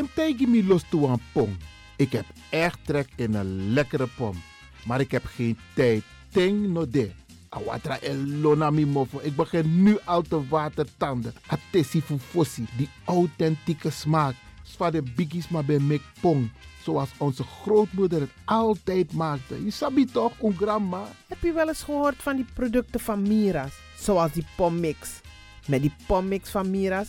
Sim tegen me los toe aan pom. Ik heb echt trek in een lekkere pom. Maar ik heb geen tijd. Ting no de. Awatra elona mi mofo. Ik begin nu al te watertanden. Atesi fufosi. Die authentieke smaak. Zwa de biggies maar bij mek pong. Zoals onze grootmoeder het altijd maakte. Je sabi toch, een grandma? Heb je wel eens gehoord van die producten van Mira's? Zoals die pommix. Met die pommix van Mira's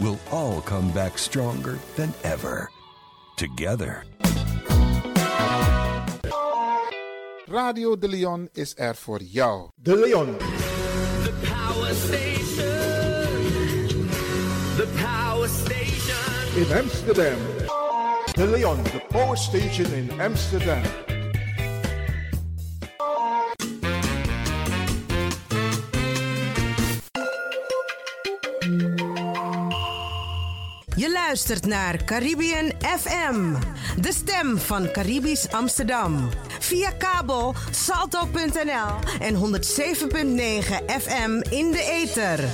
we'll all come back stronger than ever. Together. Radio De Leon is er voor jou. De Leon. The power station. The power station. In Amsterdam. De Leon, the power station in Amsterdam. Luistert naar Caribbean FM, de stem van Caribisch Amsterdam. Via kabel salto.nl en 107.9 FM in de ether.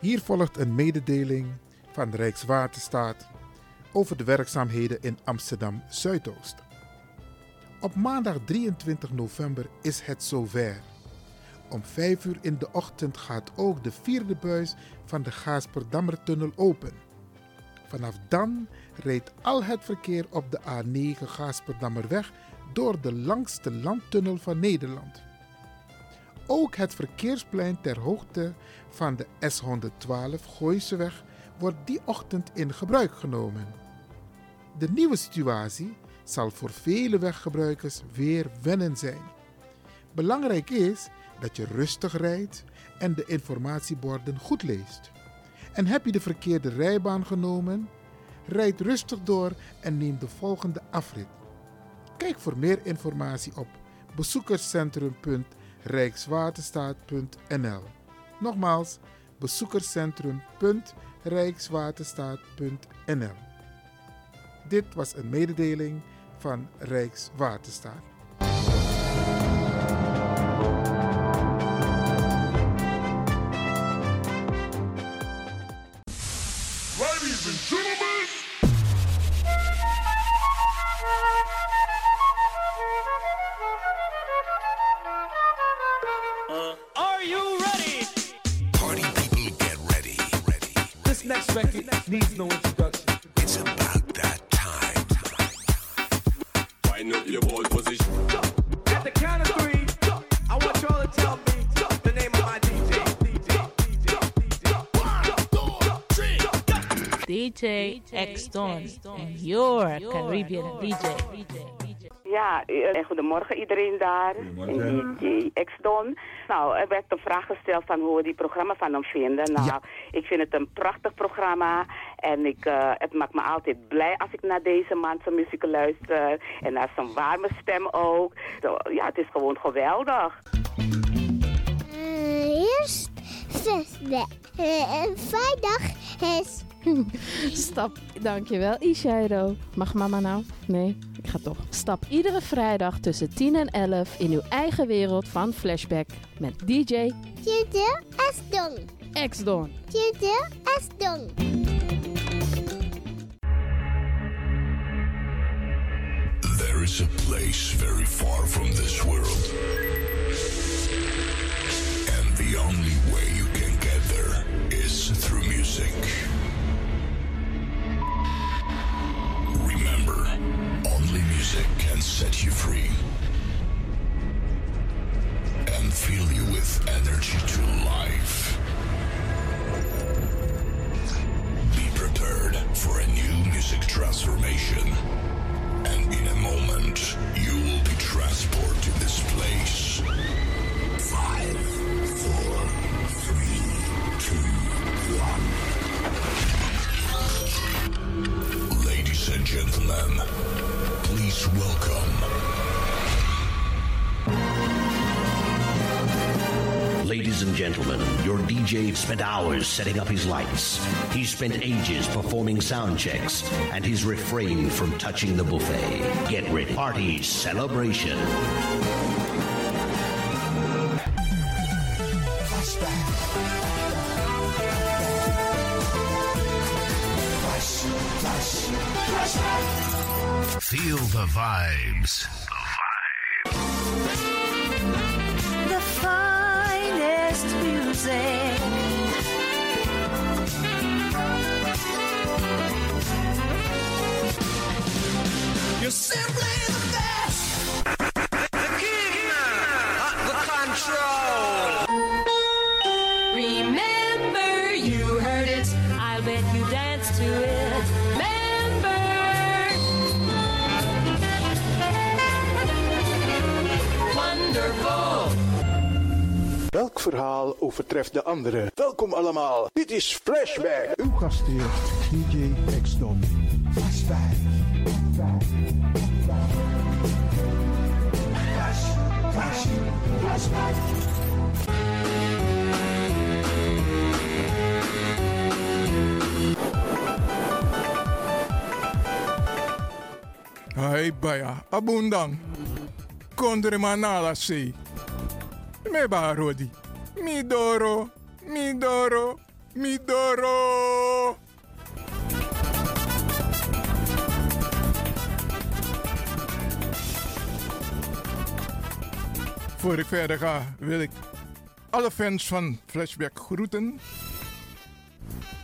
Hier volgt een mededeling van Rijkswaterstaat over de werkzaamheden in Amsterdam Zuidoost. Op maandag 23 november is het zover. Om 5 uur in de ochtend gaat ook de vierde buis van de Gaasperdammertunnel open. Vanaf dan rijdt al het verkeer op de A9 Gaasperdammerweg door de langste landtunnel van Nederland. Ook het verkeersplein ter hoogte van de S112 Gooiseweg wordt die ochtend in gebruik genomen. De nieuwe situatie zal voor vele weggebruikers weer wennen zijn. Belangrijk is dat je rustig rijdt en de informatieborden goed leest. En heb je de verkeerde rijbaan genomen? Rijd rustig door en neem de volgende afrit. Kijk voor meer informatie op bezoekerscentrum.rijkswaterstaat.nl. Nogmaals, bezoekerscentrum.rijkswaterstaat.nl rijkswaterstaat.nl. Dit was een mededeling van Rijkswaterstaat. Uh, are you next record needs no introduction. It's about that time. Wind up your ball position. At the count of three, I want y'all to tell me the name of my DJ. DJ X Don and your Caribbean DJ. Ja, eh, goedemorgen iedereen daar. Goedemorgen. X-Don. Nou, er werd een vraag gesteld van hoe we die programma van hem vinden. Nou, ik vind het een prachtig programma. En ik, eh, het maakt me altijd blij als ik naar deze man zijn muziek luister. En naar zijn warme stem ook. Zo, ja, het is gewoon geweldig. Eerst zesde. Vrijdag is... Stap, dankjewel Ishairo. Mag mama nou? Nee, ik ga toch. Stap iedere vrijdag tussen 10 en 11 in uw eigen wereld van Flashback met DJ Tjede Esdong. X-Don. Tjede Esdong. There is a place very far from this world. And the only way you can get there is through music. Music can set you free and fill you with energy to life. Be prepared for a new music transformation. And in a moment, you will be transported to this place. Five, gentlemen, your DJ spent hours setting up his lights. He spent ages performing sound checks, and he's refrained from touching the buffet. Get ready. Party celebration. Feel the vibes. You're simply verhaal overtreft de andere? Welkom allemaal. Dit is Flashback. Uw gastheer, DJ X-Don. Flashback. Hai baya, abundang. Kondre manala se. Me barodi. Midoro, midoro, midoro. Voor ik verder ga, wil ik alle fans van Flashback groeten.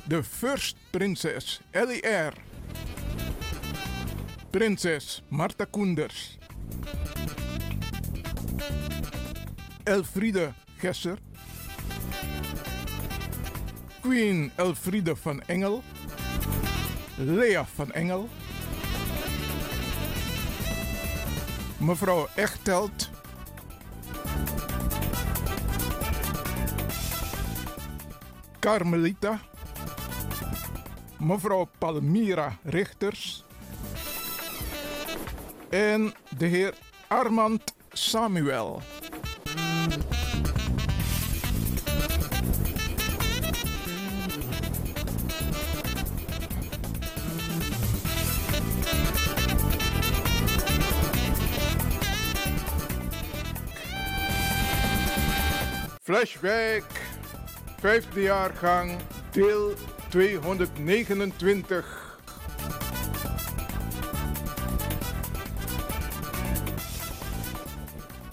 De First Prinses Ellie R. Prinses Marta Koenders. Elfriede Gesser. Queen Elfriede van Engel. Lea van Engel. Mevrouw Echtelt. Carmelita. Mevrouw Palmira Richters. En de heer Armand Samuel. Flashback, vijfde jaargang, deel 229.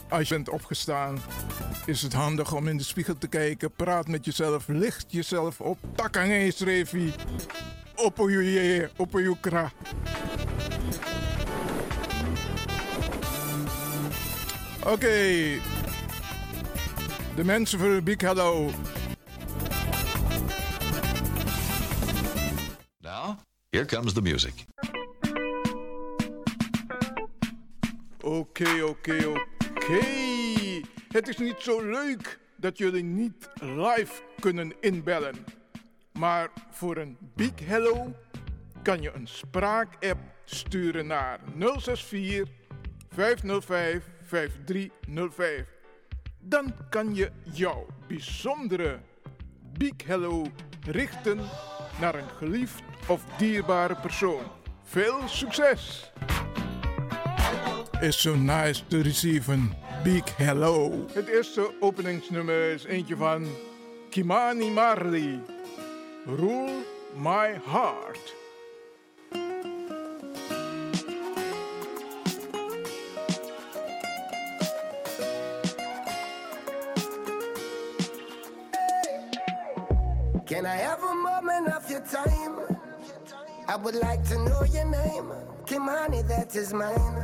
Als je bent opgestaan, is het handig om in de spiegel te kijken. Praat met jezelf, licht jezelf op. Takang Revi. Opoyuye, opoyukra. Oké. De mensen voor een big hello. Now, here comes the music. Oké, oké, oké. Het is niet zo leuk dat jullie niet live kunnen inbellen. Maar voor een big hello kan je een spraak-app sturen naar 064 505 5305. Dan kan je jouw bijzondere big hello richten naar een geliefd of dierbare persoon. Veel succes! Is so nice to receive een big hello. Het eerste openingsnummer is eentje van Kimani Marley. Rule My Heart. I have a moment of your time? I would like to know your name. Kimani, that is mine.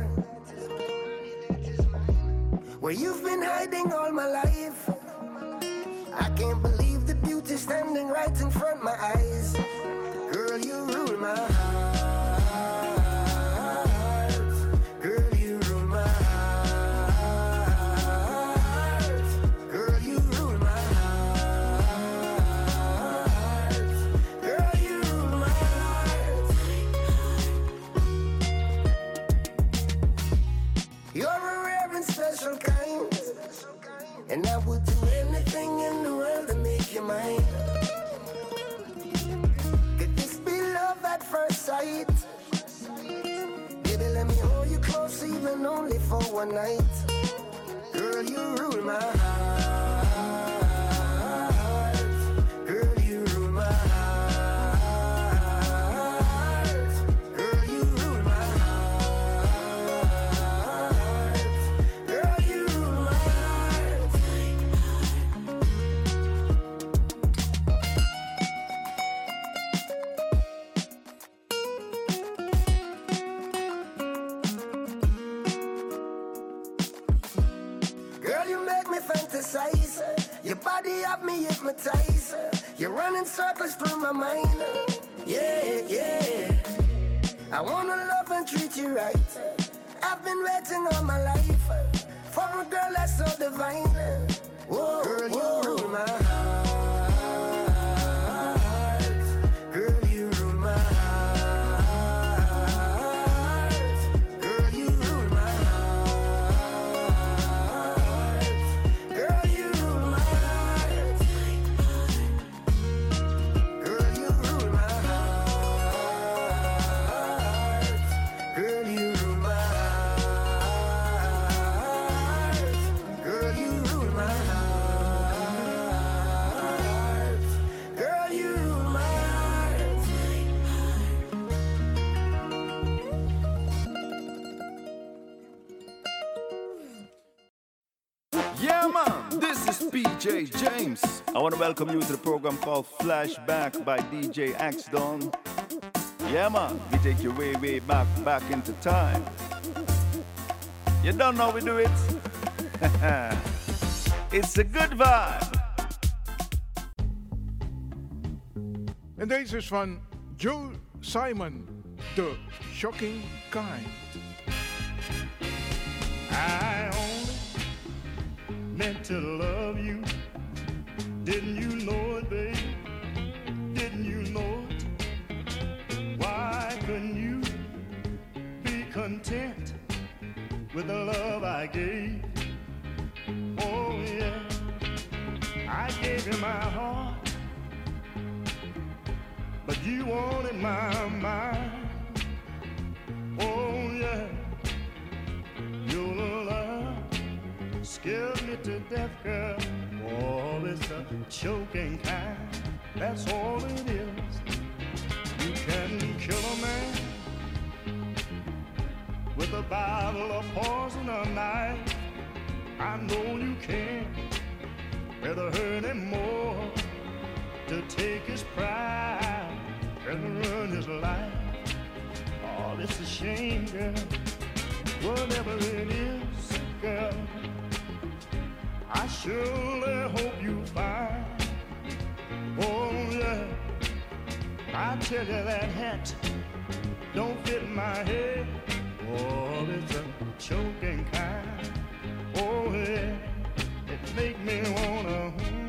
Where you've been hiding all my life. I can't believe the beauty standing right in front my eyes. Girl, you rule my heart. For one night. Girl, you rule my heart. Welcome you to the program called Flashback by DJ Axdon. Yeah, man, we take you way, way back, back into time. You don't know we do it? it's a good vibe. En deze is van Joe Simon, The Shocking Kind. I only meant to love you. Didn't you know it, babe? Didn't you know it? Why couldn't you be content with the love I gave? Oh, yeah. I gave you my heart, but you wanted my mind. Oh, yeah. Your love scares me to death, girl. Oh, it's a choking kind. That's all it is. You can kill a man with a bottle of poison or knife. I know you can. rather hurt him more to take his pride and run his life. Oh, it's a shame, girl. Whatever it is, girl, I surely hope you find. Oh, yeah. I tell you that hat don't fit my head. Oh, it's a choking kind. Oh, yeah. It make me wanna.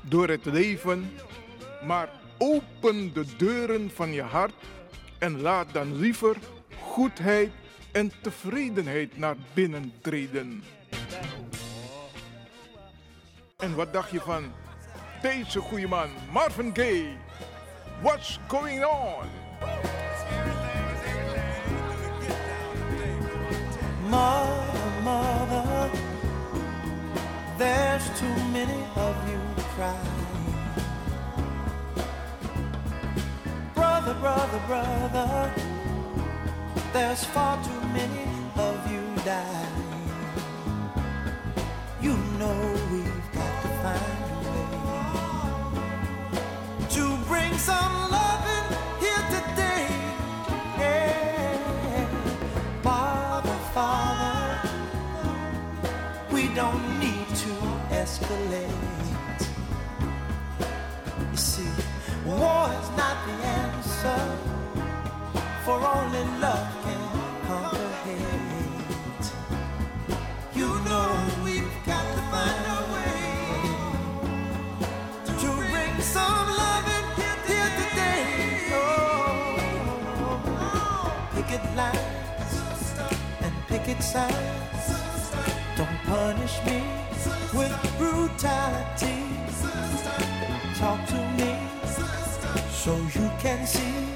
Door het leven, maar open de deuren van je hart en laat dan liever goedheid en tevredenheid naar binnen treden. En wat dacht je van deze goede man, Marvin Gaye? What's going on? Mother, there's too many of you crying. Brother, brother, brother, there's far too many of you dying. You know we've got to find a way to bring some loving here today. Yeah. Father, Father, we don't escalate. You see, war is not the answer, for only love can conquer hate. You know we've got to find a way to bring some loving here, here today. Oh, picket lines and picket signs. Don't punish me with brutality. Talk to me so you can see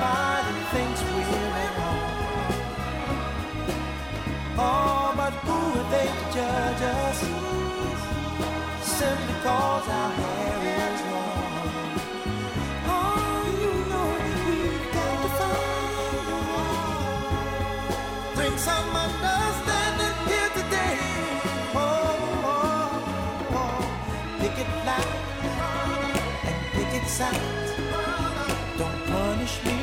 everybody thinks we're at home. Oh, but who are they to judge us? Simply cause our hair is long. Oh, you know we've got to find a way. Bring some understanding here today. Oh, oh, oh. picket line and picket signs. Don't punish me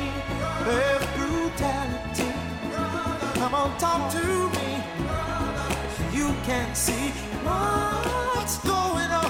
Come on, talk to me. You can see what's going on.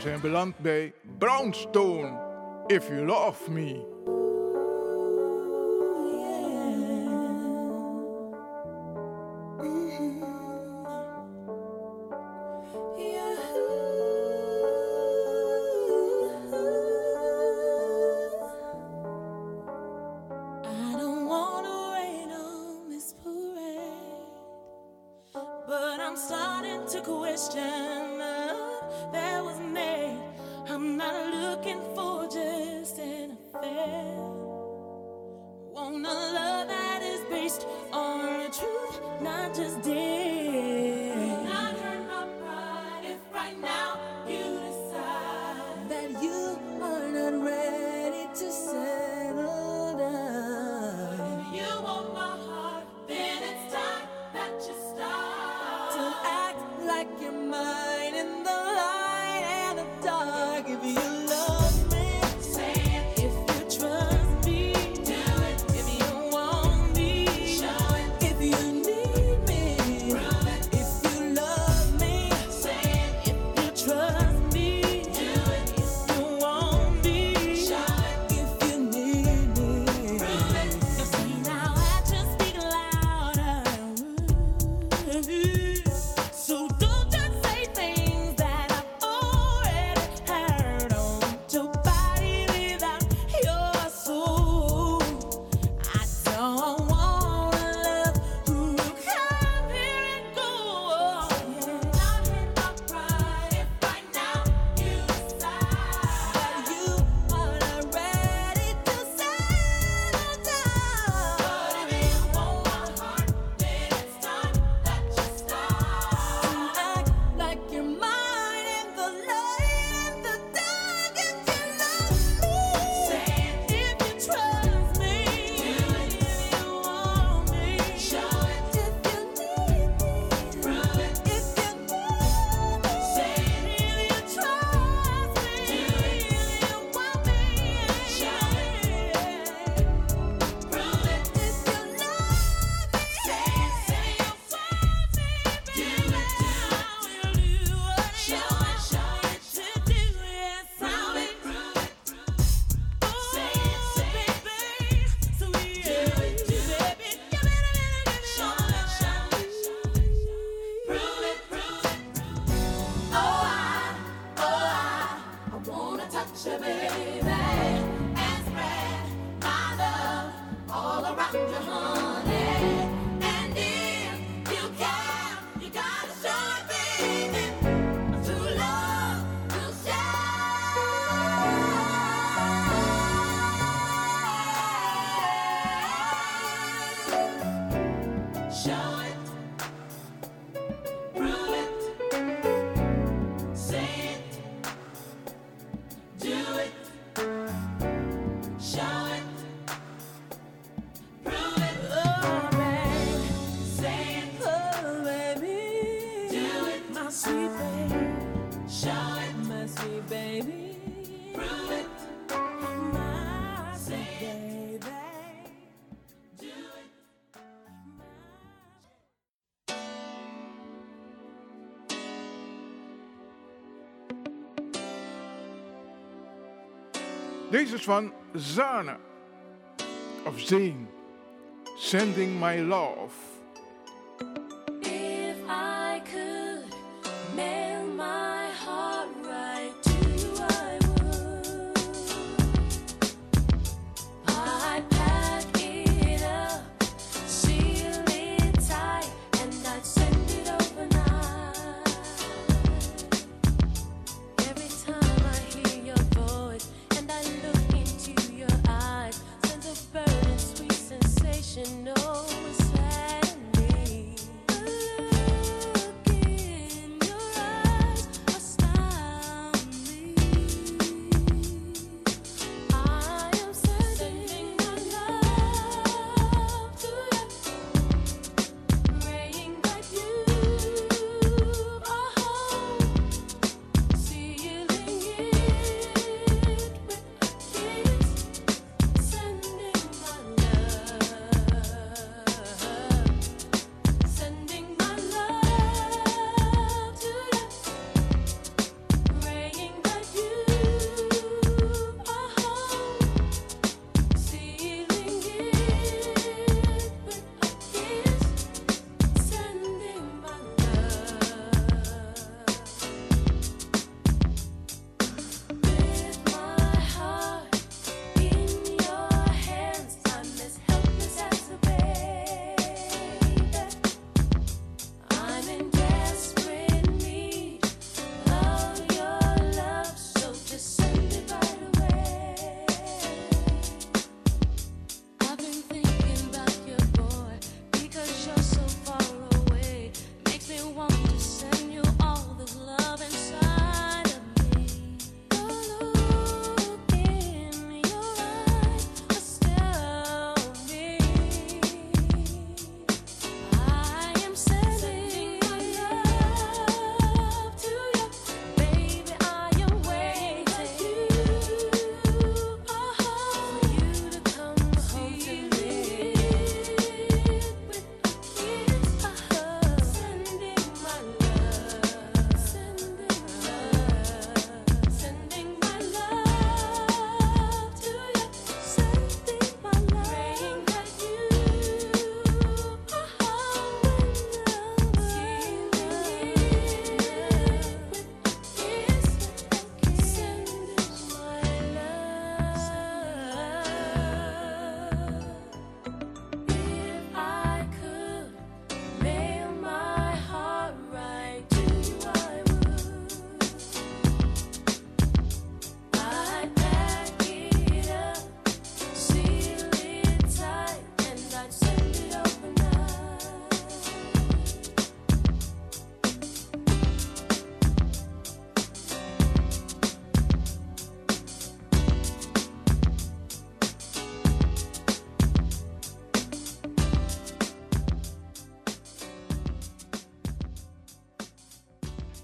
zijn beland bij Brownstone. If You Love Me. Deze is van Zane. Of Zane. Sending my love.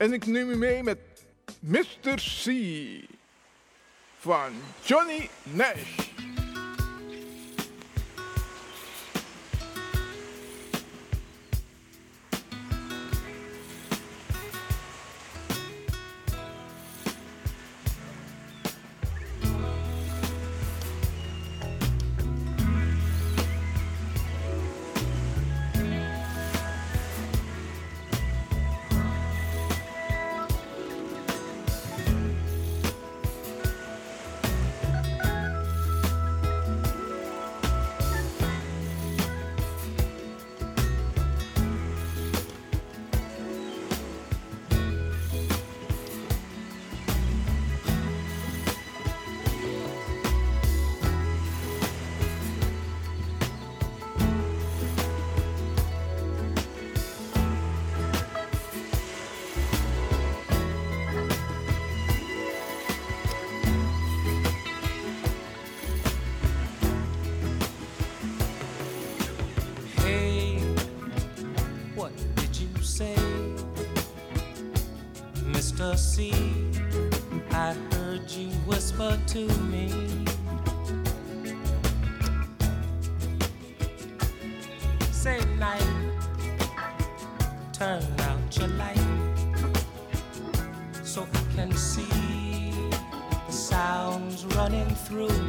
En ik neem u mee met Mr. C van Johnny Nash. to me. Say night, turn out your light so we can see the sounds running through.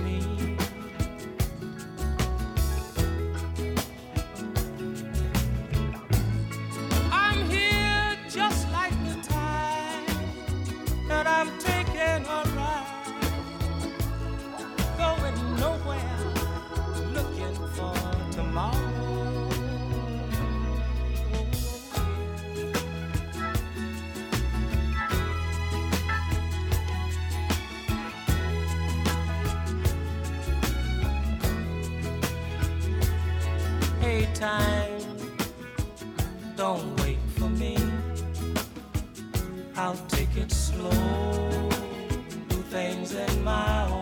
it slow, do things in my own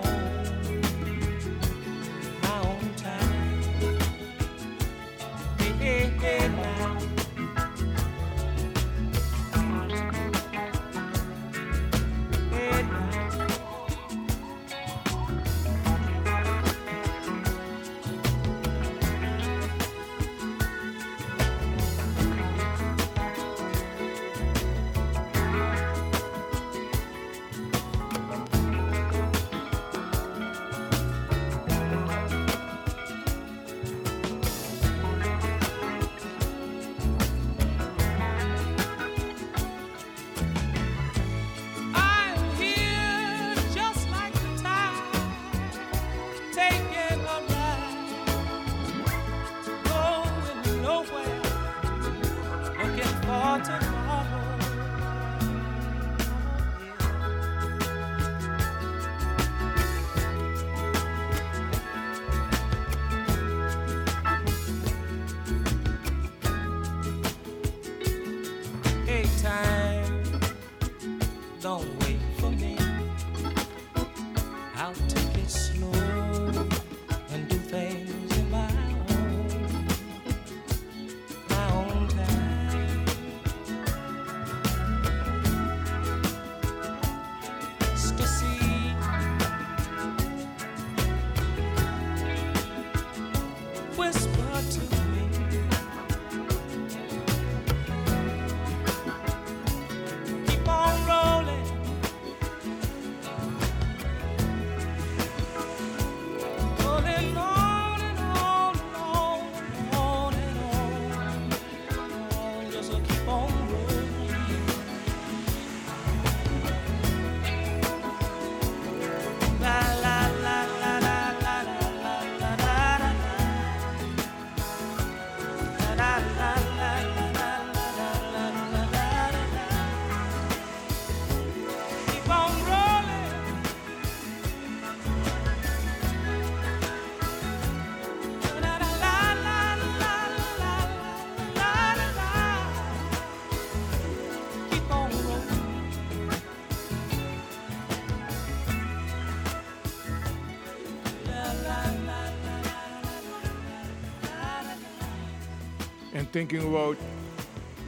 thinking about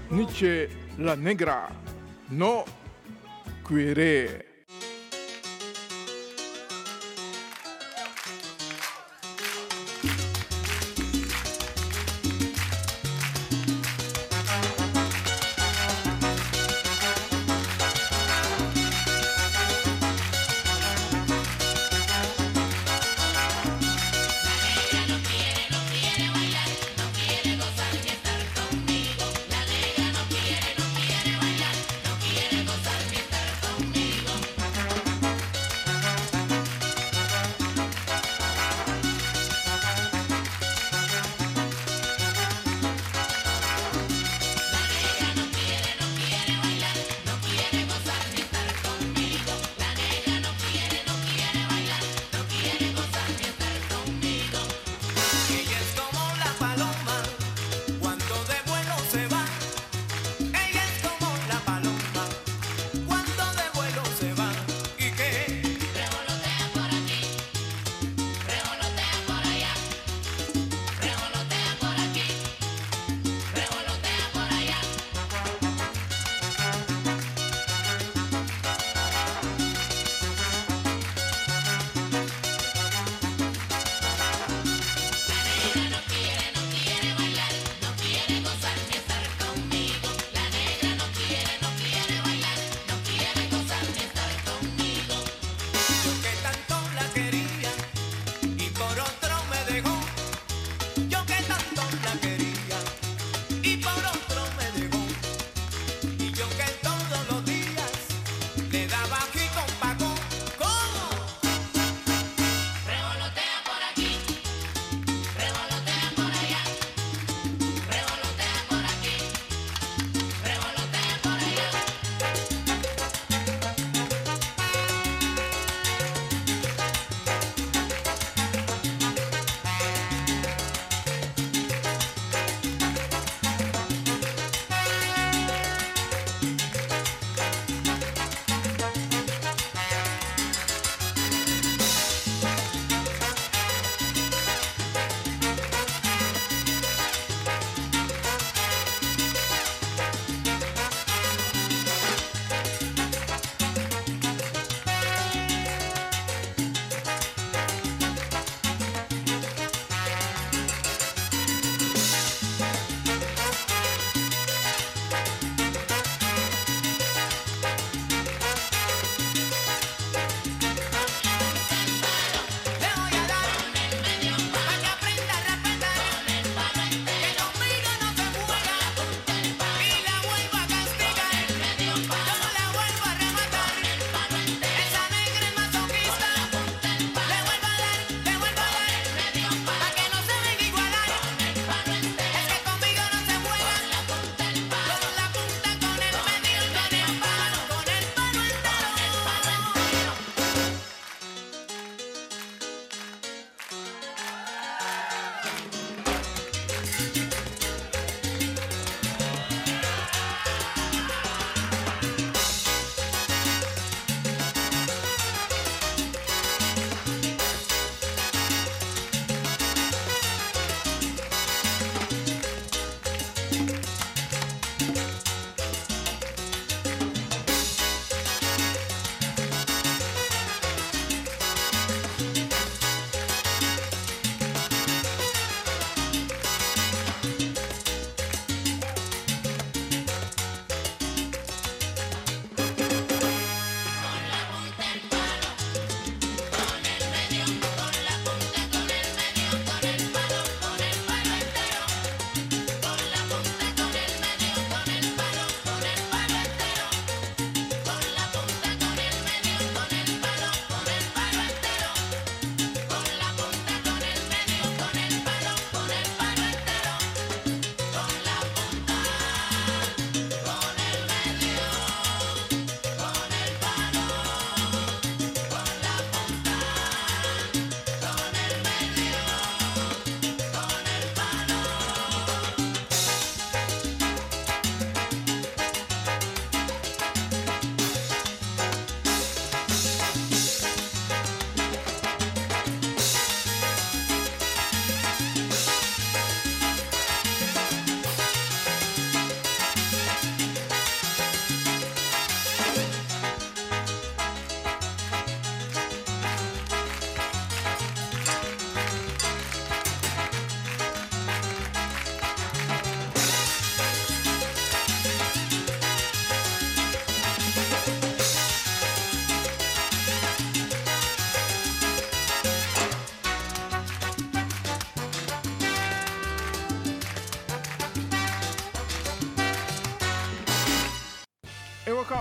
Nietzsche La Negra, no querer.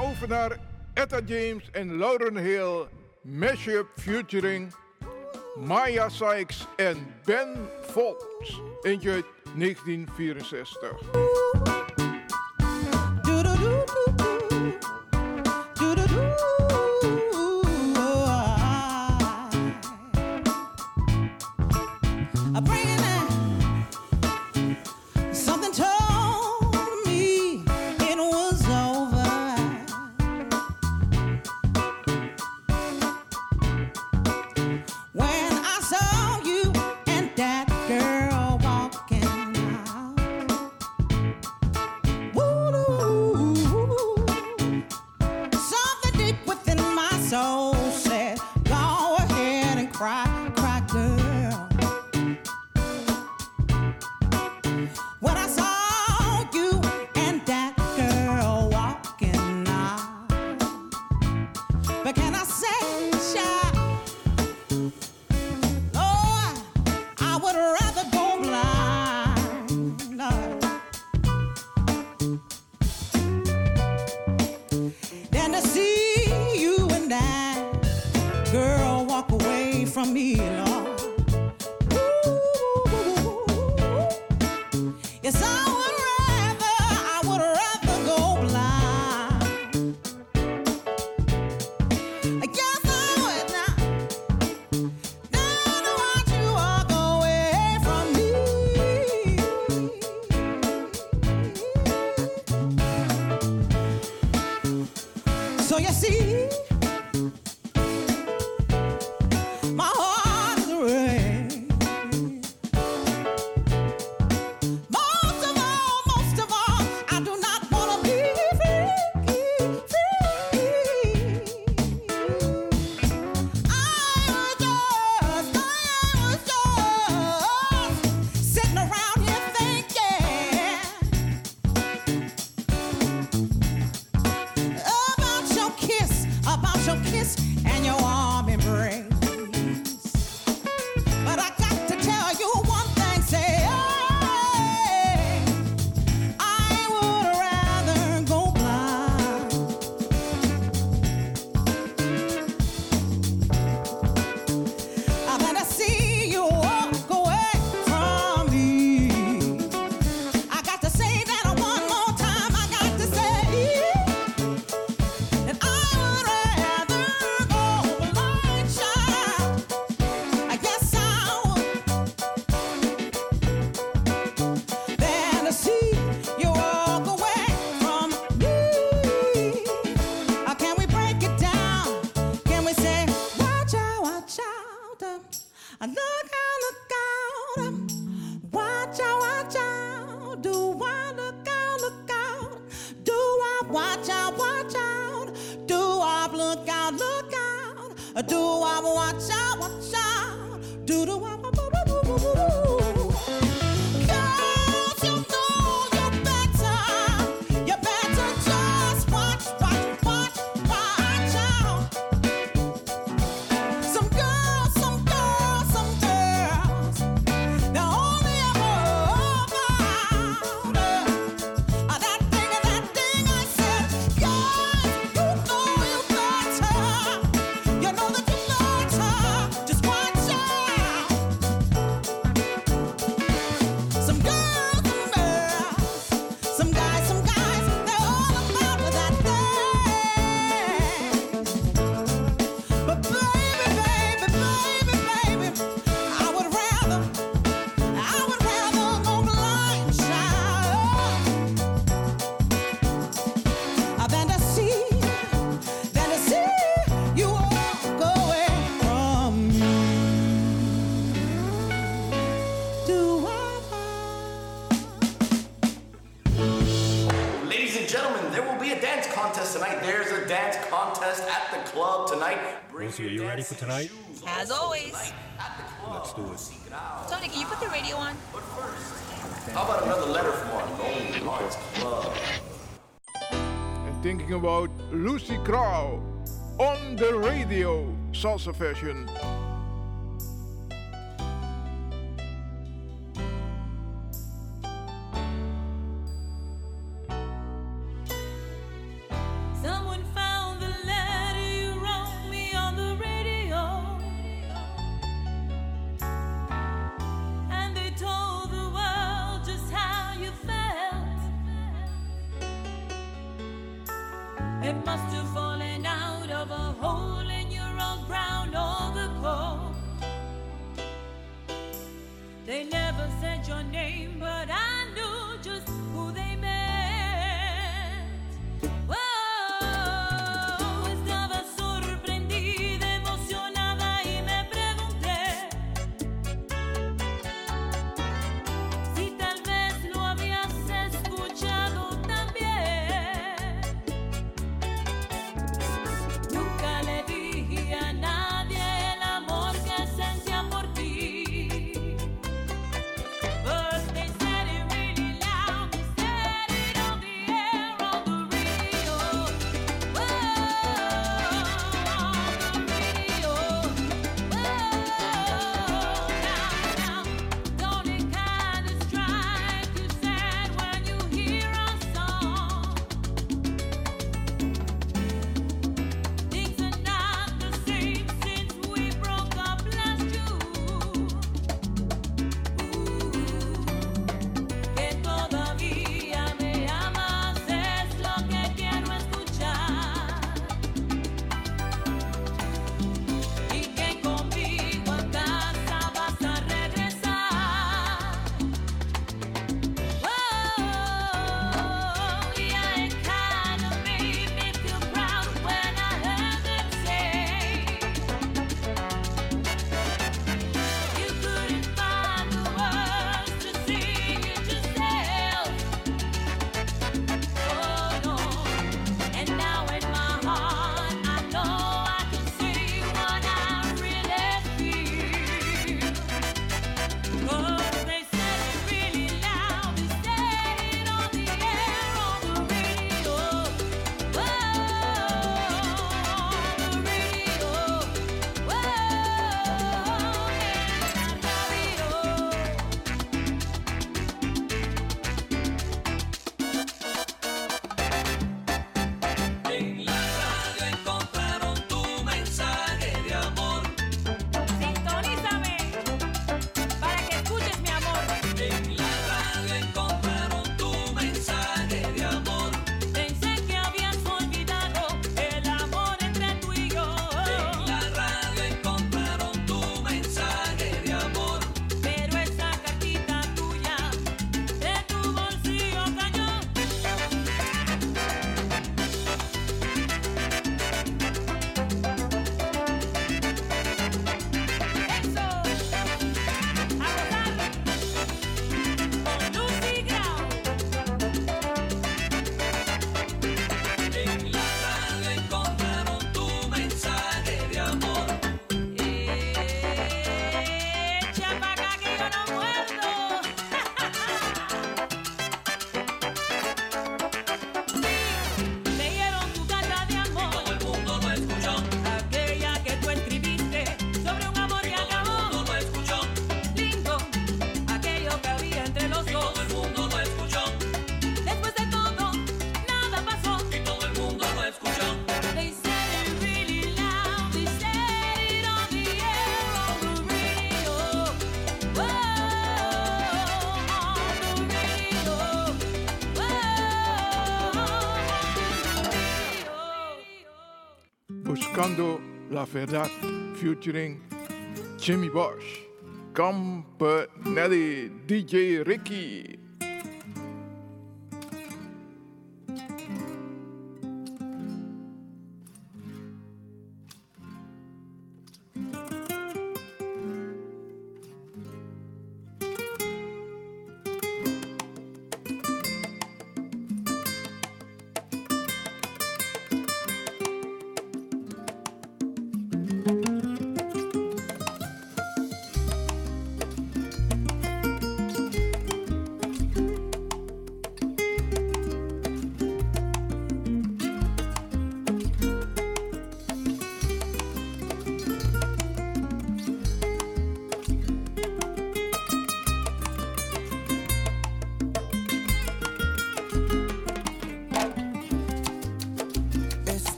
over naar Etta James en Lauren Hill. Mashup featuring Maya Sykes en Ben Volks. Eentje 1964. Are here. You ready for tonight? As always. Let's do it. Tony, can you put the radio on? But first, how about another letter from our club? I'm thinking about Lucy Crow on the radio, salsa version. Buscando la Verdad featuring Jimmy Bosch, Campanelli, DJ Ricky.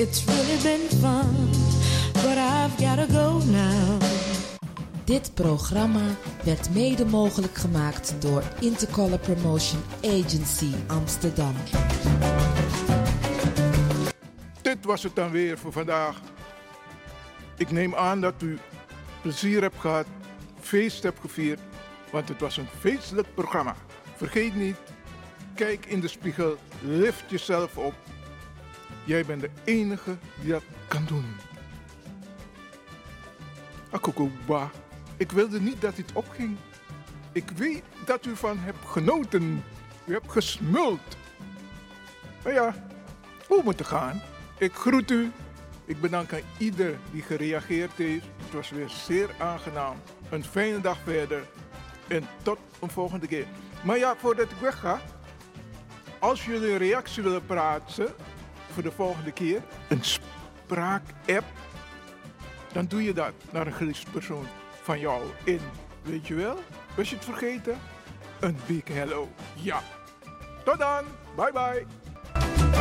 It's really been fun, but I've gotta go now. Dit programma werd mede mogelijk gemaakt door Intercolor Promotion Agency Amsterdam. Dit was het dan weer voor vandaag. Ik neem aan dat u plezier hebt gehad, feest hebt gevierd, want het was een feestelijk programma. Vergeet niet, kijk in de spiegel, lift jezelf op. Jij bent de enige die dat kan doen. Akokoba, ik wilde niet dat dit opging. Ik weet dat u van hebt genoten. U hebt gesmuld. Maar ja, hoe moet het gaan? Ik groet u. Ik bedank aan ieder die gereageerd heeft. Het was weer zeer aangenaam. Een fijne dag verder. En tot een volgende keer. Maar ja, voordat ik wegga. Als jullie een reactie willen praten voor de volgende keer. Een spraak-app. Dan doe je dat naar een geliefd persoon van jou in. Weet je wel? Was je het vergeten? Een big hello. Ja. Tot dan. Bye bye.